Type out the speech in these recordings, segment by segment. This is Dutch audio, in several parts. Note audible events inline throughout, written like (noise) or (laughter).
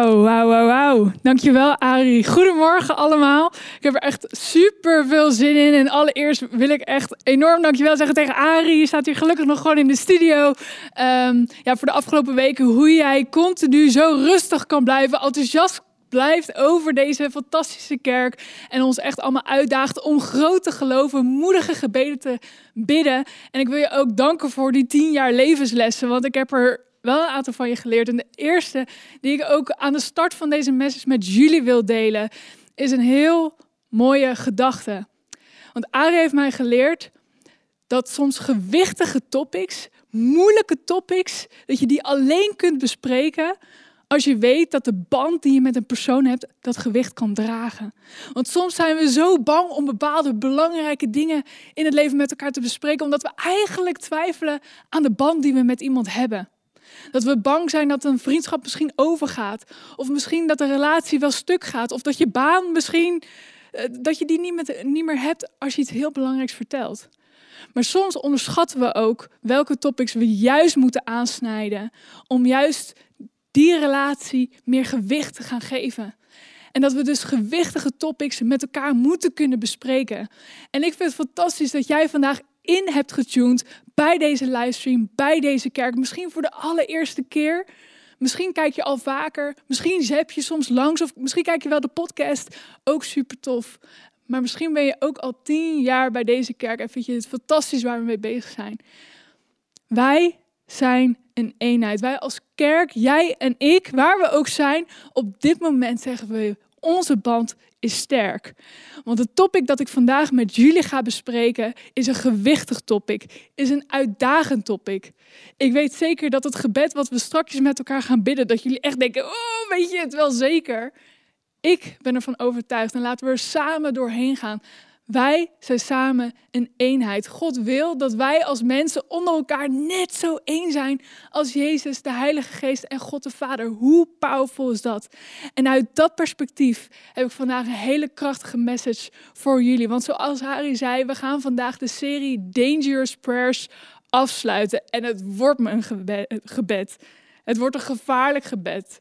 Wauw, wauw, wauw. Dankjewel, Ari. Goedemorgen allemaal. Ik heb er echt super veel zin in. En allereerst wil ik echt enorm dankjewel zeggen tegen Ari. Je staat hier gelukkig nog gewoon in de studio. Ehm, ja, voor de afgelopen weken hoe jij continu zo rustig kan blijven, enthousiast blijft over deze fantastische kerk. En ons echt allemaal uitdaagt om groot te geloven, moedige gebeden te bidden. En ik wil je ook danken voor die tien jaar levenslessen. Want ik heb er wel een aantal van je geleerd. En de eerste die ik ook aan de start van deze message met jullie wil delen, is een heel mooie gedachte. Want Ari heeft mij geleerd dat soms gewichtige topics, moeilijke topics, dat je die alleen kunt bespreken als je weet dat de band die je met een persoon hebt, dat gewicht kan dragen. Want soms zijn we zo bang om bepaalde belangrijke dingen in het leven met elkaar te bespreken, omdat we eigenlijk twijfelen aan de band die we met iemand hebben. Dat we bang zijn dat een vriendschap misschien overgaat. Of misschien dat de relatie wel stuk gaat. Of dat je baan misschien, eh, dat je die niet, meer hebt als je iets heel belangrijks vertelt. Maar soms onderschatten we ook welke topics we juist moeten aansnijden. Om juist die relatie meer gewicht te gaan geven. En dat we dus gewichtige topics met elkaar moeten kunnen bespreken. En ik vind het fantastisch dat jij vandaag in hebt getuned bij deze livestream, bij deze kerk. Misschien voor de allereerste keer. Misschien kijk je al vaker. Misschien zap je soms langs. Of misschien kijk je wel de podcast. Ook super tof. Maar misschien ben je ook al tien jaar bij deze kerk en vind je het fantastisch waar we mee bezig zijn. Wij zijn een eenheid. Wij als kerk, jij en ik, waar we ook zijn, op dit moment zeggen we onze band is sterk. Want het topic dat ik vandaag met jullie ga bespreken is een gewichtig topic, is een uitdagend topic. Ik weet zeker dat het gebed wat we straks met elkaar gaan bidden, dat jullie echt denken, oh, weet je het wel zeker? Ik ben ervan overtuigd en laten we er samen doorheen gaan. Wij zijn samen een eenheid. God wil dat wij als mensen onder elkaar net zo één zijn als Jezus, de Heilige Geest en God de Vader. Hoe powerful is dat? En uit dat perspectief heb ik vandaag een hele krachtige message voor jullie. Want zoals Harry zei, we gaan vandaag de serie Dangerous Prayers afsluiten. En het wordt me een gebed. Het wordt een gevaarlijk gebed.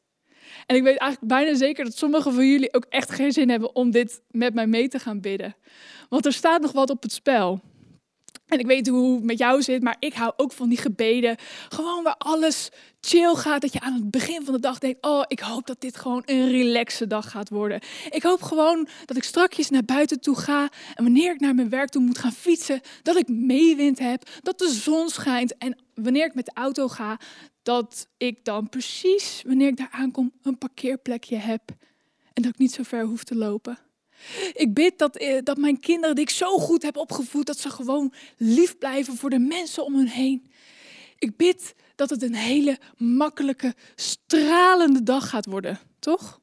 En ik weet eigenlijk bijna zeker dat sommigen van jullie ook echt geen zin hebben om dit met mij mee te gaan bidden. Want er staat nog wat op het spel. En ik weet hoe het met jou zit, maar ik hou ook van die gebeden. Gewoon waar alles chill gaat. Dat je aan het begin van de dag denkt: Oh, ik hoop dat dit gewoon een relaxe dag gaat worden. Ik hoop gewoon dat ik strakjes naar buiten toe ga. En wanneer ik naar mijn werk toe moet gaan fietsen, dat ik meewind heb. Dat de zon schijnt. En wanneer ik met de auto ga, dat ik dan precies wanneer ik daar aankom een parkeerplekje heb. En dat ik niet zo ver hoef te lopen. Ik bid dat, eh, dat mijn kinderen, die ik zo goed heb opgevoed, dat ze gewoon lief blijven voor de mensen om hen heen. Ik bid dat het een hele makkelijke, stralende dag gaat worden, toch?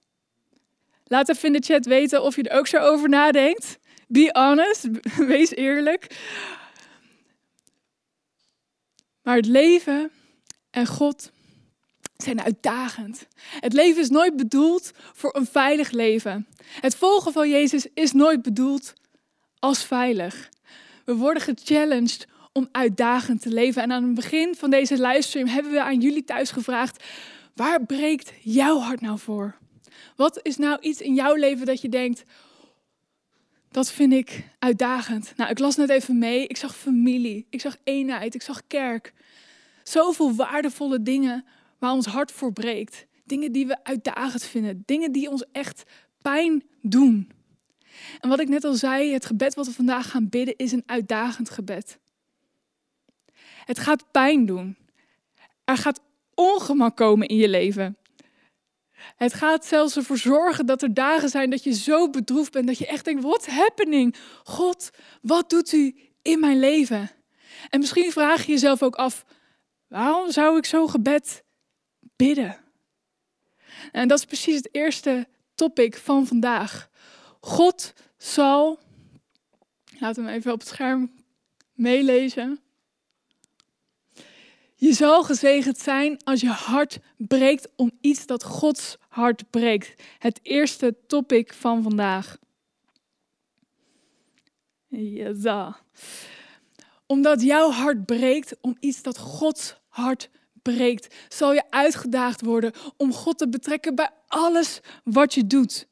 Laat even in de chat weten of je er ook zo over nadenkt. Be honest, (laughs) wees eerlijk. Maar het leven en God zijn uitdagend. Het leven is nooit bedoeld voor een veilig leven. Het volgen van Jezus is nooit bedoeld als veilig. We worden gechallenged om uitdagend te leven. En aan het begin van deze livestream hebben we aan jullie thuis gevraagd: waar breekt jouw hart nou voor? Wat is nou iets in jouw leven dat je denkt: dat vind ik uitdagend? Nou, ik las net even mee. Ik zag familie, ik zag eenheid, ik zag kerk. Zoveel waardevolle dingen waar ons hart voor breekt. Dingen die we uitdagend vinden. Dingen die ons echt pijn doen. En wat ik net al zei, het gebed wat we vandaag gaan bidden is een uitdagend gebed. Het gaat pijn doen. Er gaat ongemak komen in je leven. Het gaat zelfs ervoor zorgen dat er dagen zijn dat je zo bedroefd bent dat je echt denkt: wat happening? God, wat doet u in mijn leven? En misschien vraag je jezelf ook af: waarom zou ik zo'n gebed bidden? En dat is precies het eerste topic van vandaag. God zal, we hem even op het scherm meelezen. Je zal gezegend zijn als je hart breekt om iets dat Gods hart breekt. Het eerste topic van vandaag. Ja. Omdat jouw hart breekt om iets dat Gods hart breekt, zal je uitgedaagd worden om God te betrekken bij alles wat je doet.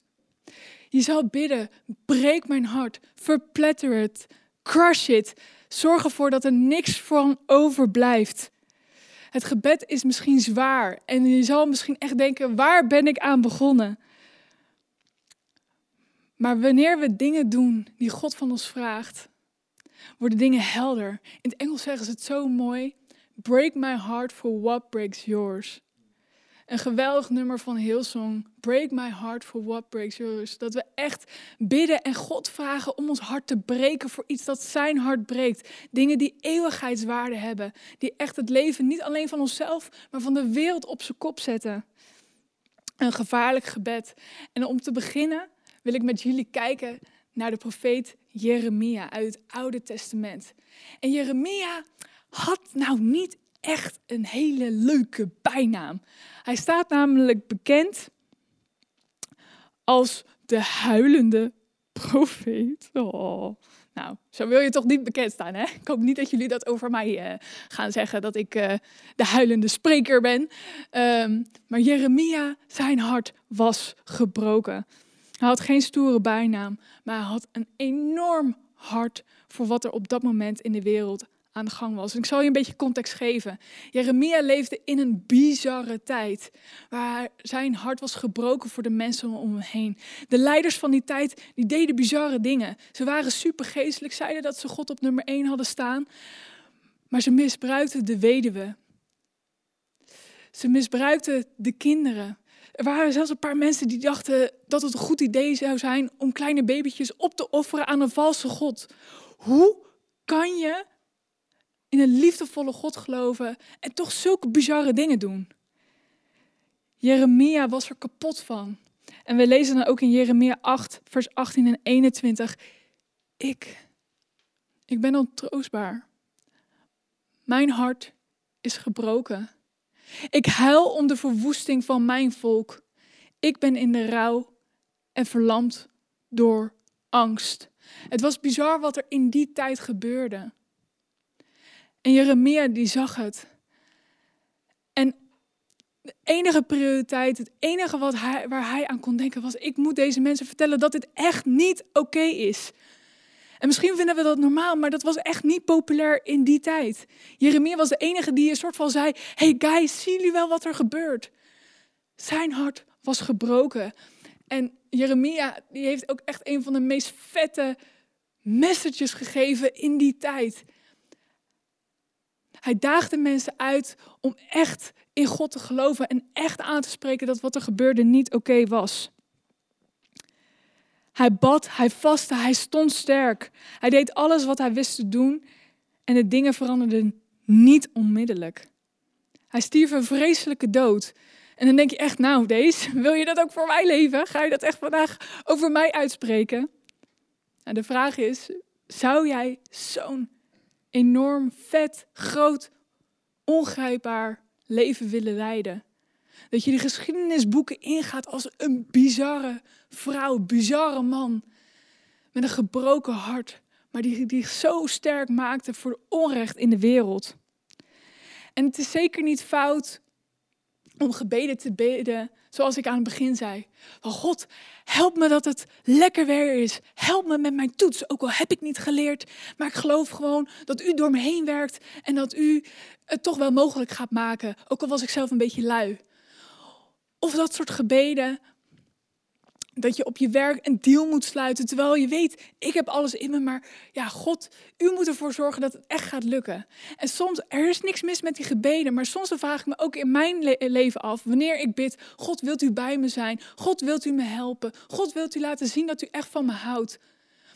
Je zal bidden, breek mijn hart, verpletter het, crush it, zorg ervoor dat er niks van overblijft. Het gebed is misschien zwaar en je zal misschien echt denken, waar ben ik aan begonnen? Maar wanneer we dingen doen die God van ons vraagt, worden dingen helder. In het Engels zeggen ze het zo mooi. Break my heart for what breaks yours. Een geweldig nummer van Hillsong. Break my heart for what breaks yours. Dat we echt bidden en God vragen om ons hart te breken voor iets dat zijn hart breekt. Dingen die eeuwigheidswaarde hebben. Die echt het leven niet alleen van onszelf, maar van de wereld op zijn kop zetten. Een gevaarlijk gebed. En om te beginnen wil ik met jullie kijken naar de profeet Jeremia uit het Oude Testament. En Jeremia had nou niet echt een hele leuke bijnaam. Hij staat namelijk bekend als de huilende profeet. Oh. Nou, zo wil je toch niet bekend staan, hè? Ik hoop niet dat jullie dat over mij uh, gaan zeggen, dat ik uh, de huilende spreker ben. Um, maar Jeremia, zijn hart was gebroken. Hij had geen stoere bijnaam, maar hij had een enorm hart voor wat er op dat moment in de wereld aan de gang was. ik zal je een beetje context geven. Jeremia leefde in een bizarre tijd, waar zijn hart was gebroken voor de mensen om hem heen. De leiders van die tijd, die deden bizarre dingen. Ze waren supergeestelijk, zeiden dat ze God op nummer 1 hadden staan, maar ze misbruikten de weduwe. Ze misbruikten de kinderen. Er waren zelfs een paar mensen die dachten dat het een goed idee zou zijn om kleine babytjes op te offeren aan een valse God. Hoe kan je in een liefdevolle God geloven en toch zulke bizarre dingen doen? Jeremia was er kapot van. En we lezen dan ook in Jeremia 8, vers 18 en 21. Ik, ik ben ontroostbaar. Mijn hart is gebroken. Ik huil om de verwoesting van mijn volk. Ik ben in de rouw en verlamd door angst. Het was bizar wat er in die tijd gebeurde. En Jeremia die zag het. En de enige prioriteit, het enige wat waar hij aan kon denken was: ik moet deze mensen vertellen dat dit echt niet oké is. En misschien vinden we dat normaal, maar dat was echt niet populair in die tijd. Jeremia was de enige die een soort van zei: Hey guys, zien jullie wel wat er gebeurt? Zijn hart was gebroken. En Jeremia die heeft ook echt een van de meest vette messages gegeven in die tijd. Hij daagde mensen uit om echt in God te geloven en echt aan te spreken dat wat er gebeurde niet oké was. Hij bad, hij vastte, hij stond sterk. Hij deed alles wat hij wist te doen en de dingen veranderden niet onmiddellijk. Hij stierf een vreselijke dood. En dan denk je echt, nou deze, (laughs) wil je dat ook voor mij leven? Ga je dat echt vandaag over mij uitspreken? En de vraag is, zou jij zo'n enorm vet, groot, ongrijpbaar leven willen leiden? Dat je de geschiedenisboeken ingaat als een bizarre vrouw, bizarre man. Met een gebroken hart, maar die, die zo sterk maakte voor onrecht in de wereld. En het is zeker niet fout om gebeden te bidden, zoals ik aan het begin zei. Van God, help me dat het lekker weer is. Help me met mijn toets, ook al heb ik niet geleerd. Maar ik geloof gewoon dat u door me heen werkt en dat u het toch wel mogelijk gaat maken. Ook al was ik zelf een beetje lui. Of dat soort gebeden. Dat je op je werk een deal moet sluiten. Terwijl je weet, ik heb alles in me. Maar ja, God, u moet ervoor zorgen dat het echt gaat lukken. En soms, er is niks mis met die gebeden. Maar soms vraag ik me ook in mijn leven af. Wanneer ik bid, God wilt u bij me zijn? God wilt u me helpen? God wilt u laten zien dat u echt van me houdt?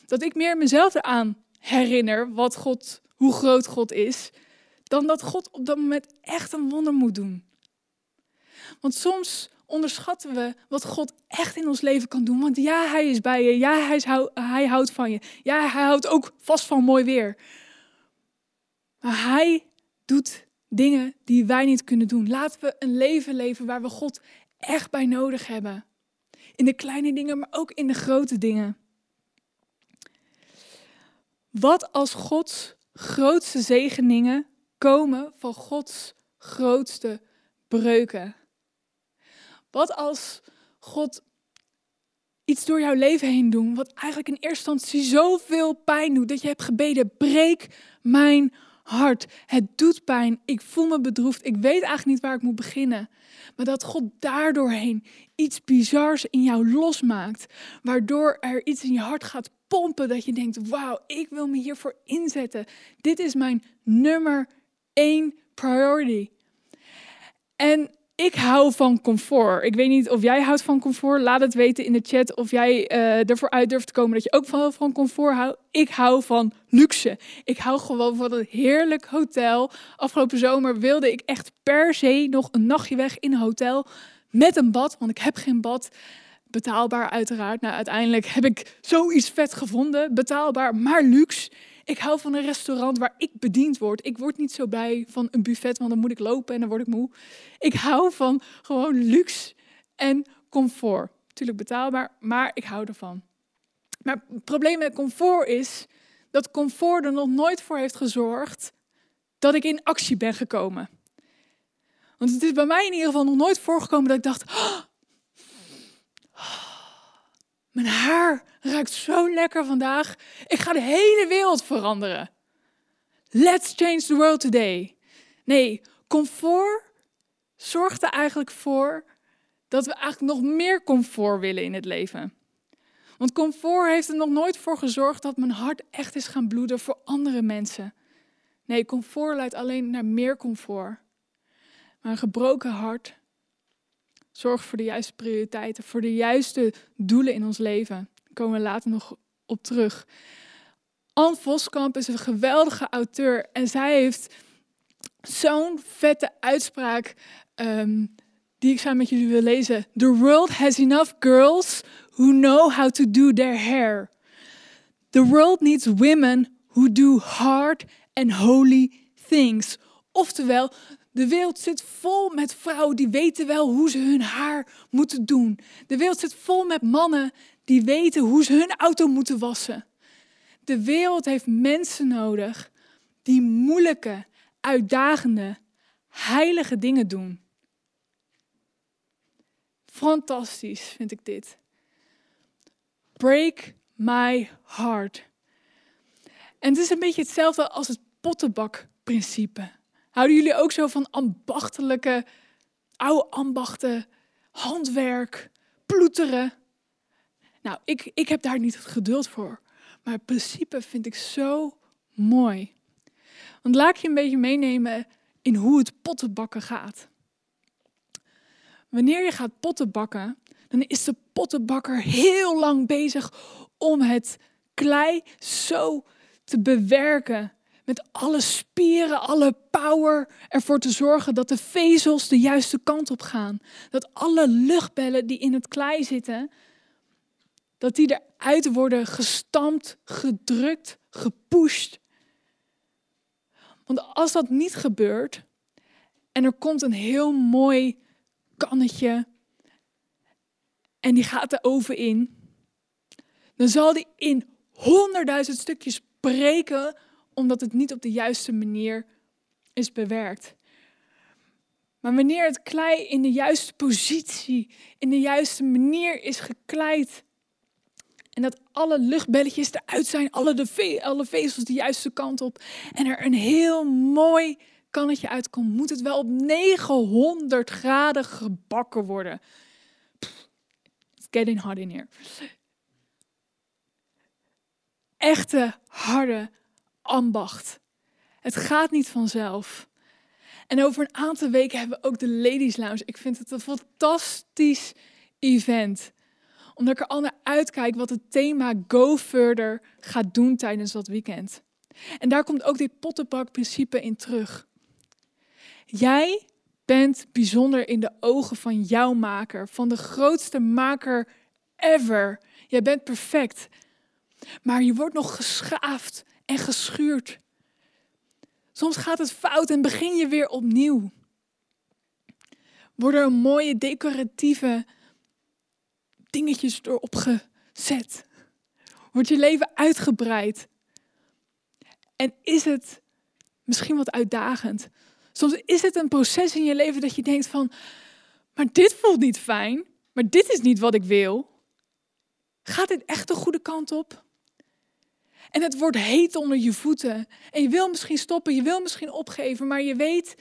Dat ik meer mezelf eraan herinner wat God, hoe groot God is. Dan dat God op dat moment echt een wonder moet doen. Want soms onderschatten we wat God echt in ons leven kan doen. Want ja, Hij is bij je. Ja, hij, hij houdt van je. Ja, Hij houdt ook vast van mooi weer. Maar Hij doet dingen die wij niet kunnen doen. Laten we een leven leven waar we God echt bij nodig hebben. In de kleine dingen, maar ook in de grote dingen. Wat als Gods grootste zegeningen komen van Gods grootste breuken? Wat als God iets door jouw leven heen doet, wat eigenlijk in eerste instantie zoveel pijn doet, dat je hebt gebeden, breek mijn hart. Het doet pijn, ik voel me bedroefd, ik weet eigenlijk niet waar ik moet beginnen. Maar dat God daardoorheen iets bizars in jou losmaakt, waardoor er iets in je hart gaat pompen, dat je denkt, wauw, ik wil me hiervoor inzetten. Dit is mijn nummer één priority. En ik hou van comfort. Ik weet niet of jij houdt van comfort. Laat het weten in de chat of jij uh, ervoor uit durft te komen dat je ook van, van comfort houdt. Ik hou van luxe. Ik hou gewoon van een heerlijk hotel. Afgelopen zomer wilde ik echt per se nog een nachtje weg in een hotel met een bad, want ik heb geen bad. Betaalbaar uiteraard. Nou, uiteindelijk heb ik zoiets vet gevonden. Betaalbaar, maar luxe. Ik hou van een restaurant waar ik bediend word. Ik word niet zo blij van een buffet, want dan moet ik lopen en dan word ik moe. Ik hou van gewoon luxe en comfort. Natuurlijk betaalbaar, maar ik hou ervan. Maar het probleem met comfort is dat comfort er nog nooit voor heeft gezorgd dat ik in actie ben gekomen. Want het is bij mij in ieder geval nog nooit voorgekomen dat ik dacht: oh, mijn haar ruikt zo lekker vandaag. Ik ga de hele wereld veranderen. Let's change the world today. Nee, comfort zorgt er eigenlijk voor dat we eigenlijk nog meer comfort willen in het leven. Want comfort heeft er nog nooit voor gezorgd dat mijn hart echt is gaan bloeden voor andere mensen. Nee, comfort leidt alleen naar meer comfort. Maar een gebroken hart zorgt voor de juiste prioriteiten, voor de juiste doelen in ons leven. Daar komen we later nog op terug. Anne Voskamp is een geweldige auteur en zij heeft zo'n vette uitspraak um, die ik samen met jullie wil lezen. The world has enough girls who know how to do their hair. The world needs women who do hard and holy things. Oftewel, de wereld zit vol met vrouwen die weten wel hoe ze hun haar moeten doen. De wereld zit vol met mannen die weten hoe ze hun auto moeten wassen. De wereld heeft mensen nodig die moeilijke, uitdagende, heilige dingen doen. Fantastisch vind ik dit. Break my heart. En het is een beetje hetzelfde als het pottenbakprincipe. Houden jullie ook zo van ambachtelijke, oude ambachten, handwerk, ploeteren? Nou, ik, ik heb daar niet het geduld voor. Maar het principe vind ik zo mooi. Want laat ik je een beetje meenemen in hoe het pottenbakken gaat. Wanneer je gaat pottenbakken, dan is de pottenbakker heel lang bezig om het klei zo te bewerken met alle spieren, alle power ervoor te zorgen dat de vezels de juiste kant op gaan. Dat alle luchtbellen die in het klei zitten, dat die eruit worden gestampt, gedrukt, gepusht. Want als dat niet gebeurt en er komt een heel mooi kannetje en die gaat de oven in, dan zal die in honderdduizend stukjes breken omdat het niet op de juiste manier is bewerkt. Maar wanneer het klei in de juiste positie, in de juiste manier is gekleid, en dat alle luchtbelletjes eruit zijn, alle, de alle vezels de juiste kant op, en er een heel mooi kannetje uitkomt, moet het wel op 900 graden gebakken worden. It's getting hot in here. Echte, harde, ambacht. Het gaat niet vanzelf. En over een aantal weken hebben we ook de Ladies Lounge. Ik vind het een fantastisch event. Omdat ik er al naar uitkijk wat het thema Go Further gaat doen tijdens dat weekend. En daar komt ook dit pottenbakprincipe in terug. Jij bent bijzonder in de ogen van jouw maker, van de grootste maker ever. Jij bent perfect. Maar je wordt nog geschaafd en geschuurd. Soms gaat het fout en begin je weer opnieuw. Worden er mooie decoratieve dingetjes erop gezet? Wordt je leven uitgebreid? En is het misschien wat uitdagend? Soms is het een proces in je leven dat je denkt van, maar dit voelt niet fijn, maar dit is niet wat ik wil. Gaat dit echt de goede kant op? En het wordt heet onder je voeten. En je wil misschien stoppen, je wil misschien opgeven, maar je weet,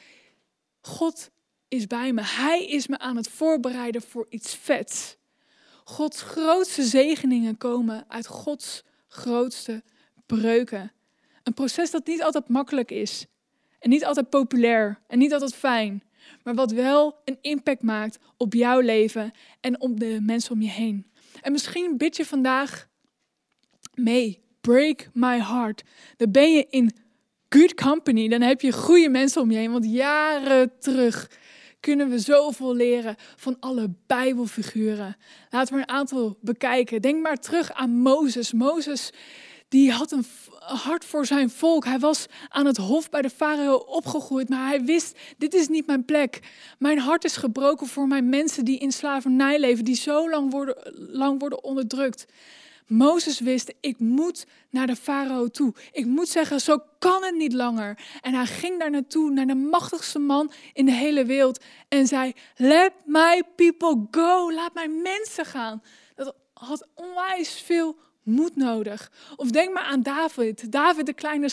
God is bij me. Hij is me aan het voorbereiden voor iets vets. Gods grootste zegeningen komen uit Gods grootste breuken. Een proces dat niet altijd makkelijk is. En niet altijd populair. En niet altijd fijn. Maar wat wel een impact maakt op jouw leven en op de mensen om je heen. En misschien bid je vandaag mee. Break my heart. Dan ben je in good company. Dan heb je goede mensen om je heen. Want jaren terug kunnen we zoveel leren van alle Bijbelfiguren. Laten we een aantal bekijken. Denk maar terug aan Mozes. Mozes die had een hart voor zijn volk. Hij was aan het hof bij de farao opgegroeid, maar hij wist, dit is niet mijn plek. Mijn hart is gebroken voor mijn mensen die in slavernij leven, die zo lang worden, lang worden onderdrukt. Mozes wist, ik moet naar de farao toe. Ik moet zeggen, zo kan het niet langer. En hij ging daar naartoe, naar de machtigste man in de hele wereld. En zei, let my people go. Laat mijn mensen gaan. Dat had onwijs veel moed nodig. Of denk maar aan David. David, de kleine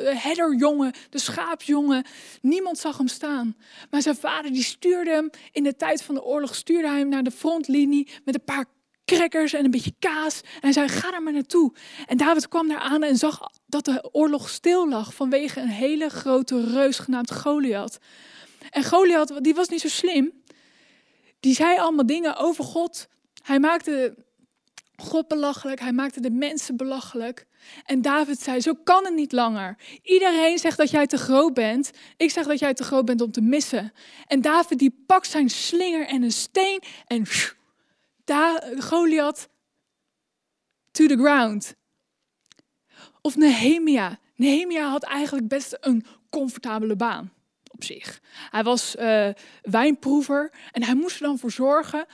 herderjongen, de schaapsjongen. Niemand zag hem staan. Maar zijn vader die stuurde hem in de tijd van de oorlog, stuurde hem naar de frontlinie met een paar crackers en een beetje kaas. En hij zei, ga daar maar naartoe. En David kwam daar aan en zag dat de oorlog stil lag vanwege een hele grote reus genaamd Goliath. En Goliath, die was niet zo slim. Die zei allemaal dingen over God. Hij maakte God belachelijk, hij maakte de mensen belachelijk. En David zei, zo kan het niet langer. Iedereen zegt dat jij te groot bent. Ik zeg dat jij te groot bent om te missen. En David die pakt zijn slinger en een steen en Goliath to the ground. Of Nehemia. Nehemia had eigenlijk best een comfortabele baan op zich. Hij was uh, wijnproever en hij moest er dan voor zorgen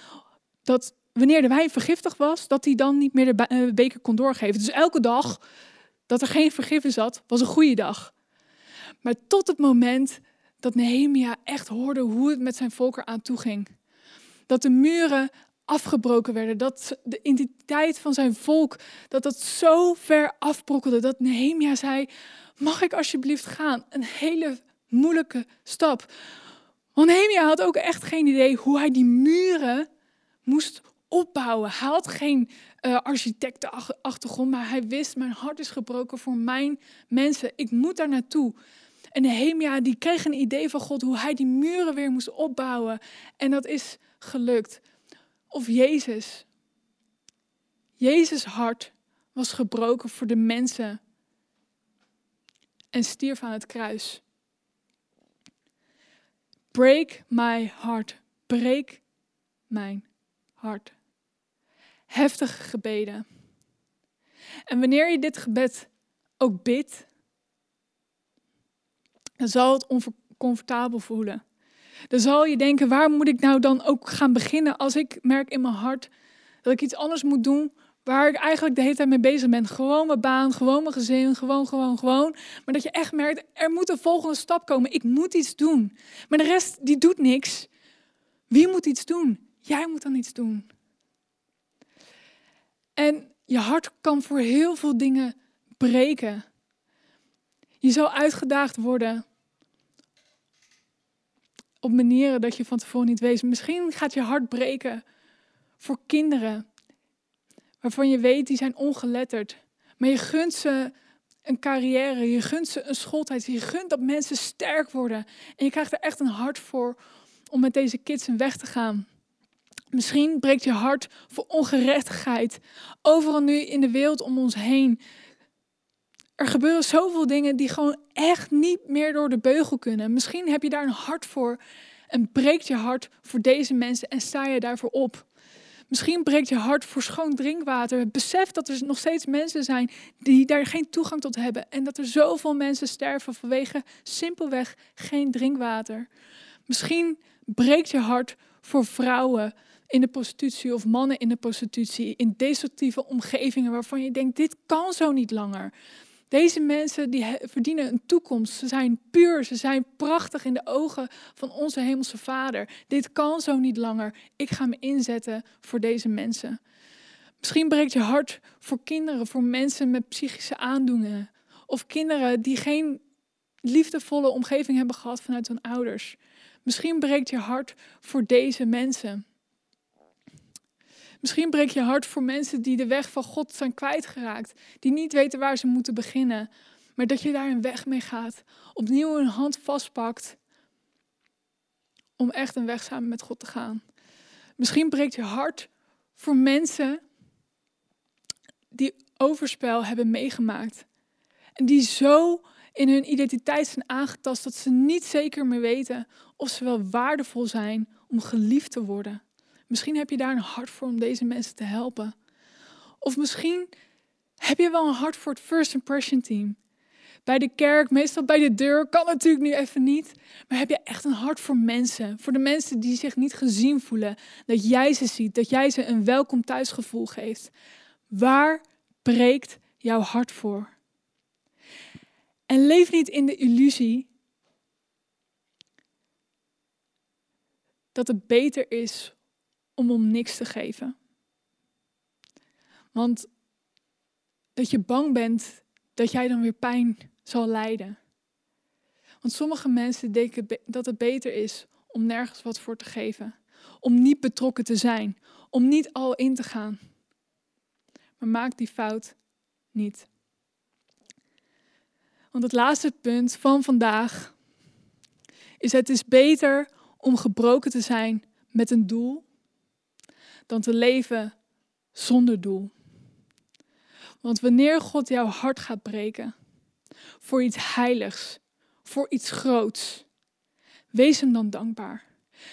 dat wanneer de wijn vergiftigd was, dat hij dan niet meer de eh, beker kon doorgeven. Dus elke dag dat er geen vergif in zat, was een goede dag. Maar tot het moment dat Nehemia echt hoorde hoe het met zijn volk eraan toe ging. Dat de muren afgebroken werden. Dat de identiteit van zijn volk, dat dat zo ver afbrokkelde. Dat Nehemia zei, mag ik alsjeblieft gaan? Een hele moeilijke stap. Want Nehemia had ook echt geen idee hoe hij die muren moest opbouwen. Hij had geen uh, architectenachtergrond, maar hij wist, mijn hart is gebroken voor mijn mensen. Ik moet daar naartoe. En Nehemia die kreeg een idee van God hoe hij die muren weer moest opbouwen. En dat is gelukt. Of Jezus. Jezus hart was gebroken voor de mensen en stierf aan het kruis. Break my heart. Breek mijn hart. Heftige gebeden. En wanneer je dit gebed ook bidt, dan zal het oncomfortabel voelen. Dan zal je denken, waar moet ik nou dan ook gaan beginnen als ik merk in mijn hart dat ik iets anders moet doen waar ik eigenlijk de hele tijd mee bezig ben. Gewoon mijn baan, gewoon mijn gezin, gewoon, gewoon, gewoon. Maar dat je echt merkt, er moet een volgende stap komen. Ik moet iets doen. Maar de rest, die doet niks. Wie moet iets doen? Jij moet dan iets doen. En je hart kan voor heel veel dingen breken. Je zal uitgedaagd worden op manieren dat je van tevoren niet weet. Misschien gaat je hart breken voor kinderen waarvan je weet die zijn ongeletterd. Maar je gunt ze een carrière, je gunt ze een schooltijd, je gunt dat mensen sterk worden. En je krijgt er echt een hart voor om met deze kids een weg te gaan. Misschien breekt je hart voor ongerechtigheid. Overal nu in de wereld om ons heen. Er gebeuren zoveel dingen die gewoon echt niet meer door de beugel kunnen. Misschien heb je daar een hart voor en breekt je hart voor deze mensen en sta je daarvoor op. Misschien breekt je hart voor schoon drinkwater. Besef dat er nog steeds mensen zijn die daar geen toegang tot hebben. En dat er zoveel mensen sterven vanwege simpelweg geen drinkwater. Misschien breekt je hart voor vrouwen in de prostitutie of mannen in de prostitutie, in destructieve omgevingen waarvan je denkt, dit kan zo niet langer. Deze mensen die verdienen een toekomst. Ze zijn puur, ze zijn prachtig in de ogen van onze hemelse Vader. Dit kan zo niet langer. Ik ga me inzetten voor deze mensen. Misschien breekt je hart voor kinderen, voor mensen met psychische aandoeningen. Of kinderen die geen liefdevolle omgeving hebben gehad vanuit hun ouders. Misschien breekt je hart voor deze mensen. Misschien breekt je hart voor mensen die de weg van God zijn kwijtgeraakt, die niet weten waar ze moeten beginnen, maar dat je daar een weg mee gaat, opnieuw een hand vastpakt om echt een weg samen met God te gaan. Misschien breekt je hart voor mensen die overspel hebben meegemaakt en die zo in hun identiteit zijn aangetast dat ze niet zeker meer weten of ze wel waardevol zijn om geliefd te worden. Misschien heb je daar een hart voor om deze mensen te helpen. Of misschien heb je wel een hart voor het First Impression Team. Bij de kerk, meestal bij de deur, kan natuurlijk nu even niet. Maar heb je echt een hart voor mensen? Voor de mensen die zich niet gezien voelen. Dat jij ze ziet, dat jij ze een welkom thuisgevoel geeft. Waar breekt jouw hart voor? En leef niet in de illusie dat het beter is om om niks te geven. Want dat je bang bent dat jij dan weer pijn zal lijden. Want sommige mensen denken dat het beter is om nergens wat voor te geven. Om niet betrokken te zijn. Om niet al in te gaan. Maar maak die fout niet. Want het laatste punt van vandaag is: het is beter om gebroken te zijn met een doel dan te leven zonder doel. Want wanneer God jouw hart gaat breken voor iets heiligs, voor iets groots, wees hem dan dankbaar.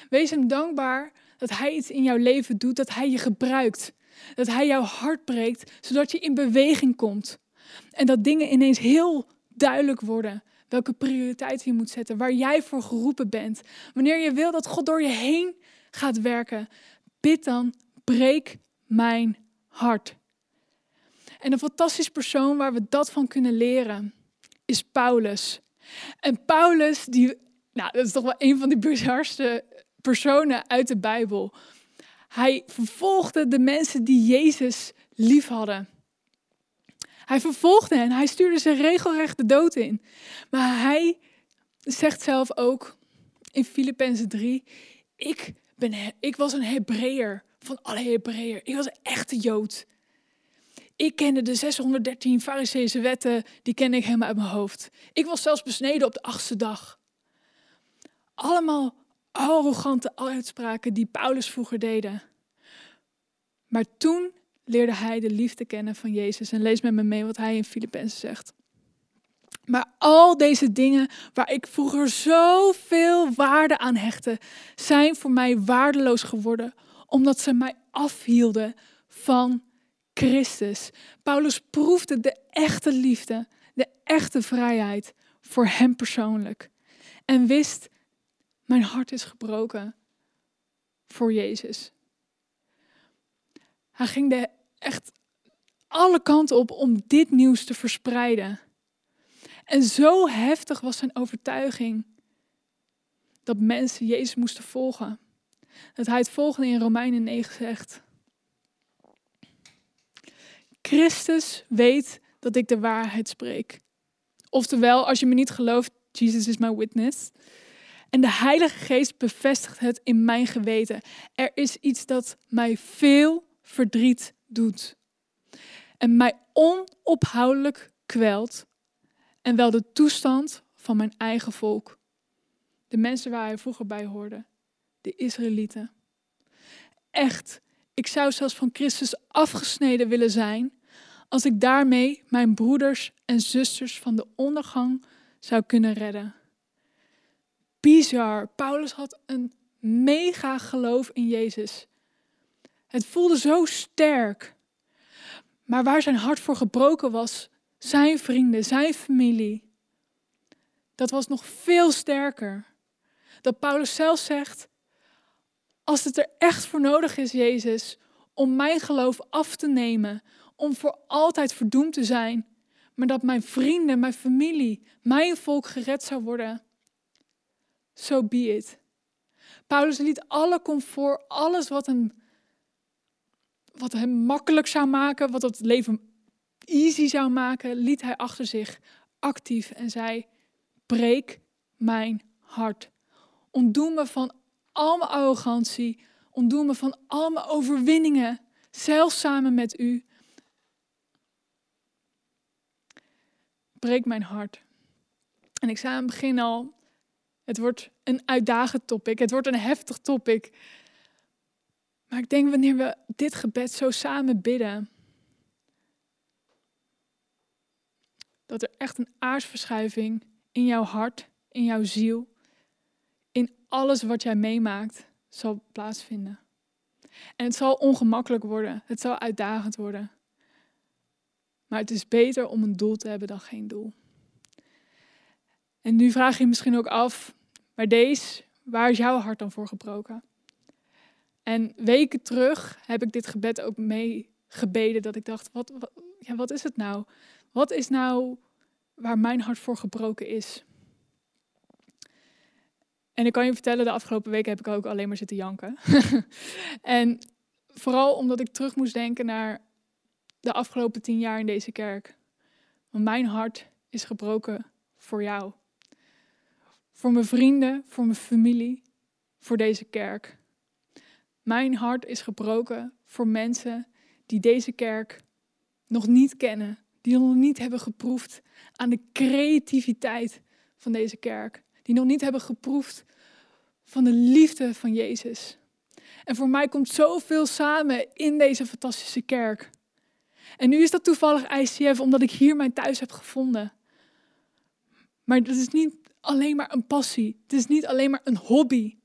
Wees hem dankbaar dat hij iets in jouw leven doet, dat hij je gebruikt. Dat hij jouw hart breekt, zodat je in beweging komt. En dat dingen ineens heel duidelijk worden. Welke prioriteiten je moet zetten, waar jij voor geroepen bent. Wanneer je wil dat God door je heen gaat werken, bid dan breek mijn hart. En een fantastisch persoon waar we dat van kunnen leren is Paulus. En Paulus, die, nou, dat is toch wel een van de bizarste personen uit de Bijbel. Hij vervolgde de mensen die Jezus lief hadden. Hij vervolgde hen, hij stuurde ze regelrecht de dood in. Maar hij zegt zelf ook in Filippenzen 3, ik, ben, ik was een Hebreeër van alle Hebreeën. Ik was een echte Jood. Ik kende de 613 Fariseese wetten, die kende ik helemaal uit mijn hoofd. Ik was zelfs besneden op de achtste dag. Allemaal arrogante uitspraken die Paulus vroeger deden. Maar toen leerde hij de liefde kennen van Jezus. En lees met me mee wat hij in Filippenzen zegt. Maar al deze dingen waar ik vroeger zoveel waarde aan hechtte, zijn voor mij waardeloos geworden, omdat ze mij afhielden van Christus. Paulus proefde de echte liefde, de echte vrijheid voor hem persoonlijk. En wist, mijn hart is gebroken voor Jezus. Hij ging de echt alle kanten op om dit nieuws te verspreiden. En zo heftig was zijn overtuiging dat mensen Jezus moesten volgen. Dat hij het volgende in Romeinen 9 zegt. Christus weet dat ik de waarheid spreek. Oftewel, als je me niet gelooft, Jesus is my witness. En de Heilige Geest bevestigt het in mijn geweten. Er is iets dat mij veel verdriet doet. En mij onophoudelijk kwelt. En wel de toestand van mijn eigen volk. De mensen waar hij vroeger bij hoorde de Israëlieten. Echt, ik zou zelfs van Christus afgesneden willen zijn als ik daarmee mijn broeders en zusters van de ondergang zou kunnen redden. Bizar. Paulus had een mega geloof in Jezus. Het voelde zo sterk. Maar waar zijn hart voor gebroken was, zijn vrienden, zijn familie, dat was nog veel sterker. Dat Paulus zelf zegt: als het er echt voor nodig is, Jezus, om mijn geloof af te nemen, om voor altijd verdoemd te zijn, maar dat mijn vrienden, mijn familie, mijn volk gered zou worden. So be it. Paulus liet alle comfort, alles wat hem, wat hem makkelijk zou maken, wat het leven easy zou maken, liet hij achter zich actief en zei: Breek mijn hart. Ontdoe me van al mijn arrogantie. Ontdoe me van al mijn overwinningen. Zelfs samen met u. Breek mijn hart. En ik zei aan het begin al, het wordt een uitdagend topic. Het wordt een heftig topic. Maar ik denk wanneer we dit gebed zo samen bidden, dat er echt een aarsverschuiving in jouw hart, in jouw ziel, in alles wat jij meemaakt, zal plaatsvinden. En het zal ongemakkelijk worden, het zal uitdagend worden. Maar het is beter om een doel te hebben dan geen doel. En nu vraag je misschien ook af, maar deze, waar is jouw hart dan voor gebroken? En weken terug heb ik dit gebed ook mee gebeden, dat ik dacht, wat, wat is het nou? Wat is nou waar mijn hart voor gebroken is? En ik kan je vertellen, de afgelopen weken heb ik ook alleen maar zitten janken. (laughs) en vooral omdat ik terug moest denken naar de afgelopen tien jaar in deze kerk. Want mijn hart is gebroken voor jou. Voor mijn vrienden, voor mijn familie, voor deze kerk. Mijn hart is gebroken voor mensen die deze kerk nog niet kennen, die nog niet hebben geproefd aan de creativiteit van deze kerk, die nog niet hebben geproefd van de liefde van Jezus. En voor mij komt zoveel samen in deze fantastische kerk. En nu is dat toevallig ICF, omdat ik hier mijn thuis heb gevonden. Maar het is niet alleen maar een passie. Het is niet alleen maar een hobby.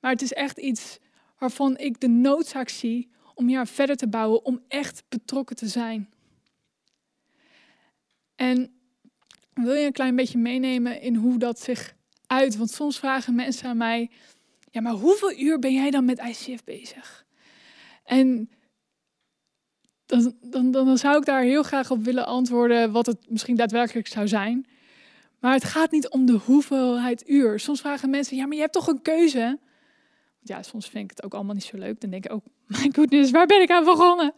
Maar het is echt iets waarvan ik de noodzaak zie om hier verder te bouwen, om echt betrokken te zijn. En wil je een klein beetje meenemen in hoe dat zich uit? Want soms vragen mensen aan mij: ja, maar hoeveel uur ben jij dan met ICF bezig? En dan, dan, dan zou ik daar heel graag op willen antwoorden wat het misschien daadwerkelijk zou zijn. Maar het gaat niet om de hoeveelheid uur. Soms vragen mensen, ja, maar je hebt toch een keuze? Ja, soms vind ik het ook allemaal niet zo leuk. Dan denk ik ook, oh, (laughs) mijn goodness, waar ben ik aan begonnen?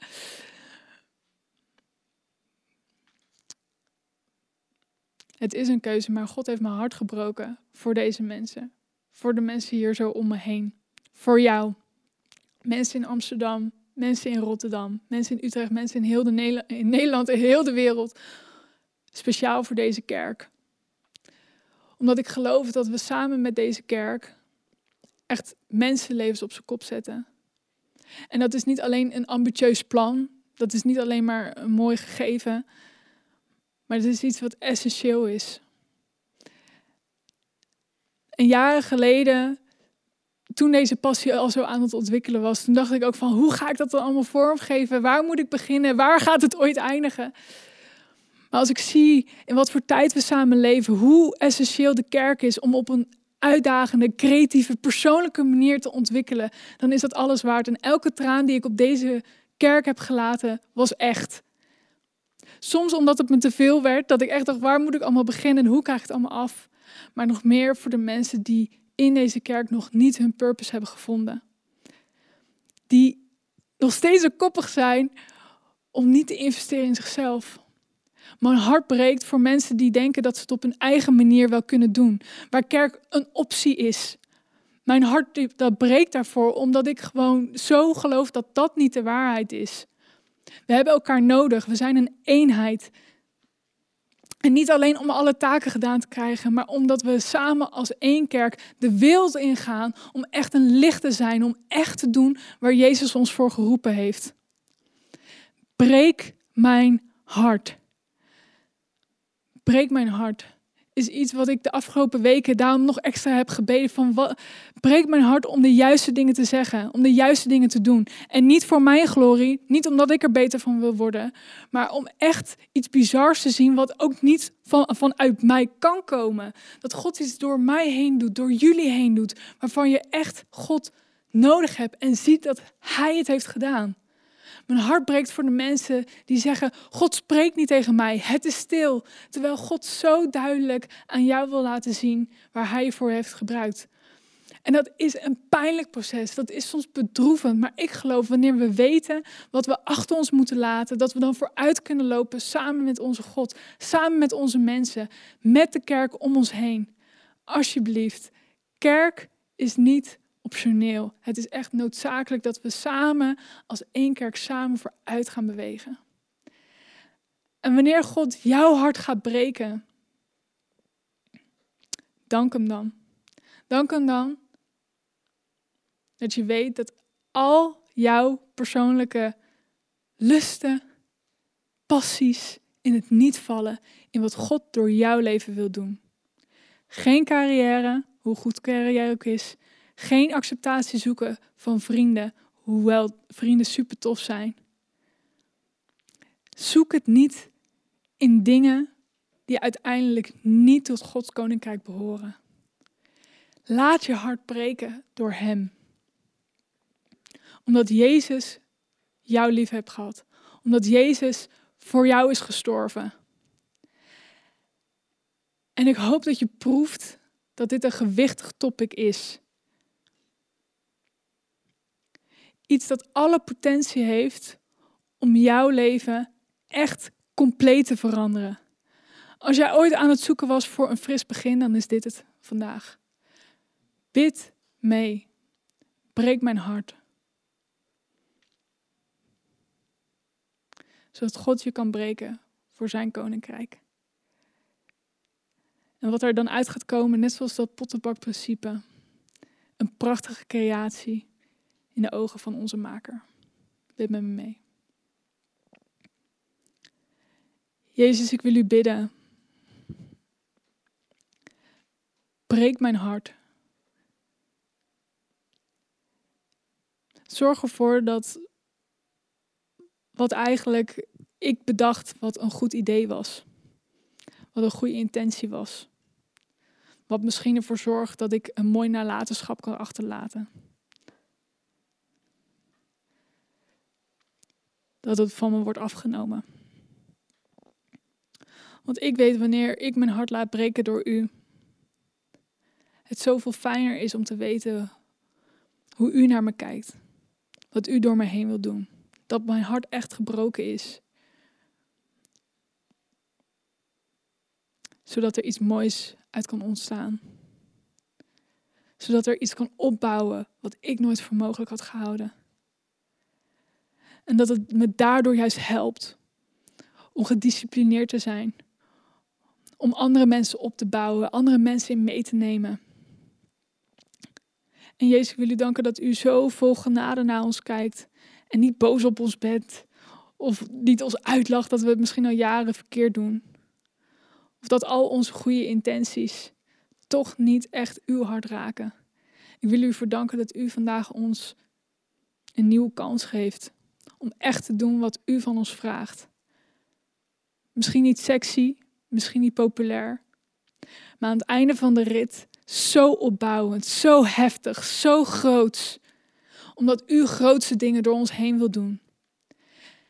Het is een keuze, maar God heeft mijn hart gebroken voor deze mensen. Voor de mensen hier zo om me heen. Voor jou. Mensen in Amsterdam, mensen in Rotterdam, mensen in Utrecht, mensen in heel de Nederland, in Nederland en heel de wereld. Speciaal voor deze kerk. Omdat ik geloof dat we samen met deze kerk echt mensenlevens op zijn kop zetten. En dat is niet alleen een ambitieus plan, dat is niet alleen maar een mooi gegeven, maar het is iets wat essentieel is. En jaren geleden toen deze passie al zo aan het ontwikkelen was, dacht ik ook van hoe ga ik dat dan allemaal vormgeven? Waar moet ik beginnen? Waar gaat het ooit eindigen? Maar als ik zie in wat voor tijd we samen leven, hoe essentieel de kerk is om op een uitdagende, creatieve, persoonlijke manier te ontwikkelen, dan is dat alles waard. En elke traan die ik op deze kerk heb gelaten, was echt. Soms omdat het me te veel werd, dat ik echt dacht, waar moet ik allemaal beginnen en hoe krijg ik het allemaal af? Maar nog meer voor de mensen die in deze kerk nog niet hun purpose hebben gevonden. Die nog steeds zo koppig zijn om niet te investeren in zichzelf. Mijn hart breekt voor mensen die denken dat ze het op hun eigen manier wel kunnen doen. Waar kerk een optie is. Mijn hart dat breekt daarvoor omdat ik gewoon zo geloof dat dat niet de waarheid is. We hebben elkaar nodig. We zijn een eenheid. En niet alleen om alle taken gedaan te krijgen, maar omdat we samen als één kerk de wereld ingaan om echt een licht te zijn, om echt te doen waar Jezus ons voor geroepen heeft. Breek mijn hart. Breek mijn hart is iets wat ik de afgelopen weken daarom nog extra heb gebeden. Van wat, breek mijn hart om de juiste dingen te zeggen, om de juiste dingen te doen. En niet voor mijn glorie, niet omdat ik er beter van wil worden, maar om echt iets bizars te zien wat ook niet van, vanuit mij kan komen. Dat God iets door mij heen doet, door jullie heen doet, waarvan je echt God nodig hebt en ziet dat Hij het heeft gedaan. Mijn hart breekt voor de mensen die zeggen: God spreekt niet tegen mij, het is stil. Terwijl God zo duidelijk aan jou wil laten zien waar Hij voor heeft gebruikt. En dat is een pijnlijk proces. Dat is soms bedroevend. Maar ik geloof wanneer we weten wat we achter ons moeten laten, dat we dan vooruit kunnen lopen samen met onze God, samen met onze mensen, met de kerk om ons heen. Alsjeblieft, kerk is niet optioneel. Het is echt noodzakelijk dat we samen als één kerk samen vooruit gaan bewegen. En wanneer God jouw hart gaat breken, dank hem dan. Dank hem dan dat je weet dat al jouw persoonlijke lusten, passies in het niet vallen in wat God door jouw leven wil doen. Geen carrière, hoe goed carrière ook is. Geen acceptatie zoeken van vrienden, hoewel vrienden super tof zijn. Zoek het niet in dingen die uiteindelijk niet tot Gods koninkrijk behoren. Laat je hart breken door Hem omdat Jezus jou lief hebt gehad. Omdat Jezus voor jou is gestorven. En ik hoop dat je proeft dat dit een gewichtig topic is. Iets dat alle potentie heeft om jouw leven echt compleet te veranderen. Als jij ooit aan het zoeken was voor een fris begin, dan is dit het vandaag. Bid mee. Breek mijn hart. zodat God je kan breken voor zijn koninkrijk. En wat er dan uit gaat komen, net zoals dat pottenbakprincipe, een prachtige creatie in de ogen van onze maker. Bid met me mee. Jezus, ik wil u bidden. Breek mijn hart. Zorg ervoor dat wat eigenlijk ik bedacht wat een goed idee was. Wat een goede intentie was. Wat misschien ervoor zorgt dat ik een mooi nalatenschap kan achterlaten. Dat het van me wordt afgenomen. Want ik weet wanneer ik mijn hart laat breken door u, het zoveel fijner is om te weten hoe u naar me kijkt. Wat u door me heen wil doen dat mijn hart echt gebroken is. Zodat er iets moois uit kan ontstaan. Zodat er iets kan opbouwen wat ik nooit voor mogelijk had gehouden. En dat het me daardoor juist helpt om gedisciplineerd te zijn. Om andere mensen op te bouwen, andere mensen in mee te nemen. En Jezus, ik wil u danken dat u zo vol genade naar ons kijkt en niet boos op ons bent. Of niet ons uitlacht dat we het misschien al jaren verkeerd doen. Of dat al onze goede intenties toch niet echt uw hart raken. Ik wil u verdanken dat u vandaag ons een nieuwe kans geeft. Om echt te doen wat u van ons vraagt. Misschien niet sexy, misschien niet populair. Maar aan het einde van de rit zo opbouwend, zo heftig, zo groots omdat u grootste dingen door ons heen wil doen.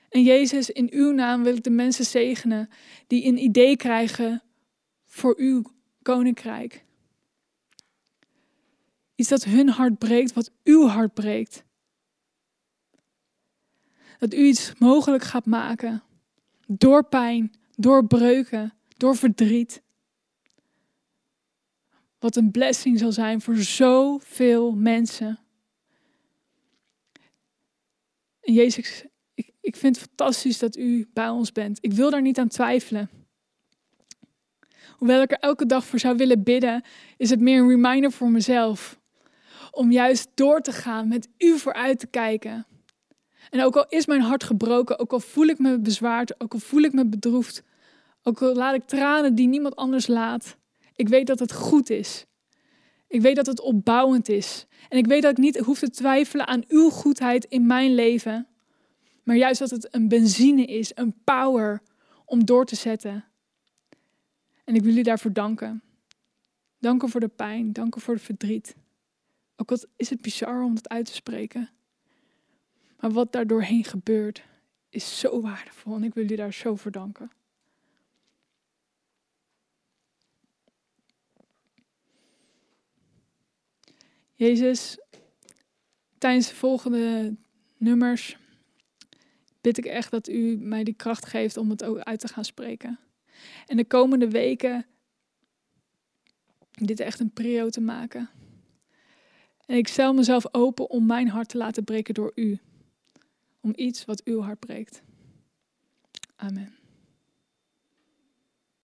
En Jezus, in uw naam wil ik de mensen zegenen die een idee krijgen voor uw koninkrijk. Iets dat hun hart breekt, wat uw hart breekt. Dat u iets mogelijk gaat maken. Door pijn, door breuken, door verdriet. Wat een blessing zal zijn voor zoveel mensen. En Jezus, ik, ik vind het fantastisch dat u bij ons bent. Ik wil daar niet aan twijfelen. Hoewel ik er elke dag voor zou willen bidden, is het meer een reminder voor mezelf. Om juist door te gaan, met u vooruit te kijken. En ook al is mijn hart gebroken, ook al voel ik me bezwaard, ook al voel ik me bedroefd, ook al laat ik tranen die niemand anders laat, ik weet dat het goed is. Ik weet dat het opbouwend is. En ik weet dat ik niet hoef te twijfelen aan uw goedheid in mijn leven. Maar juist dat het een benzine is, een power om door te zetten. En ik wil jullie daarvoor danken. Danken voor de pijn, danken voor het verdriet. Ook al is het bizar om het uit te spreken. Maar wat daar doorheen gebeurt, is zo waardevol. En ik wil jullie daar zo voor danken. Jezus, tijdens de volgende nummers bid ik echt dat u mij die kracht geeft om het ook uit te gaan spreken. En de komende weken dit echt een prio te maken. En ik stel mezelf open om mijn hart te laten breken door u. Om iets wat uw hart breekt. Amen.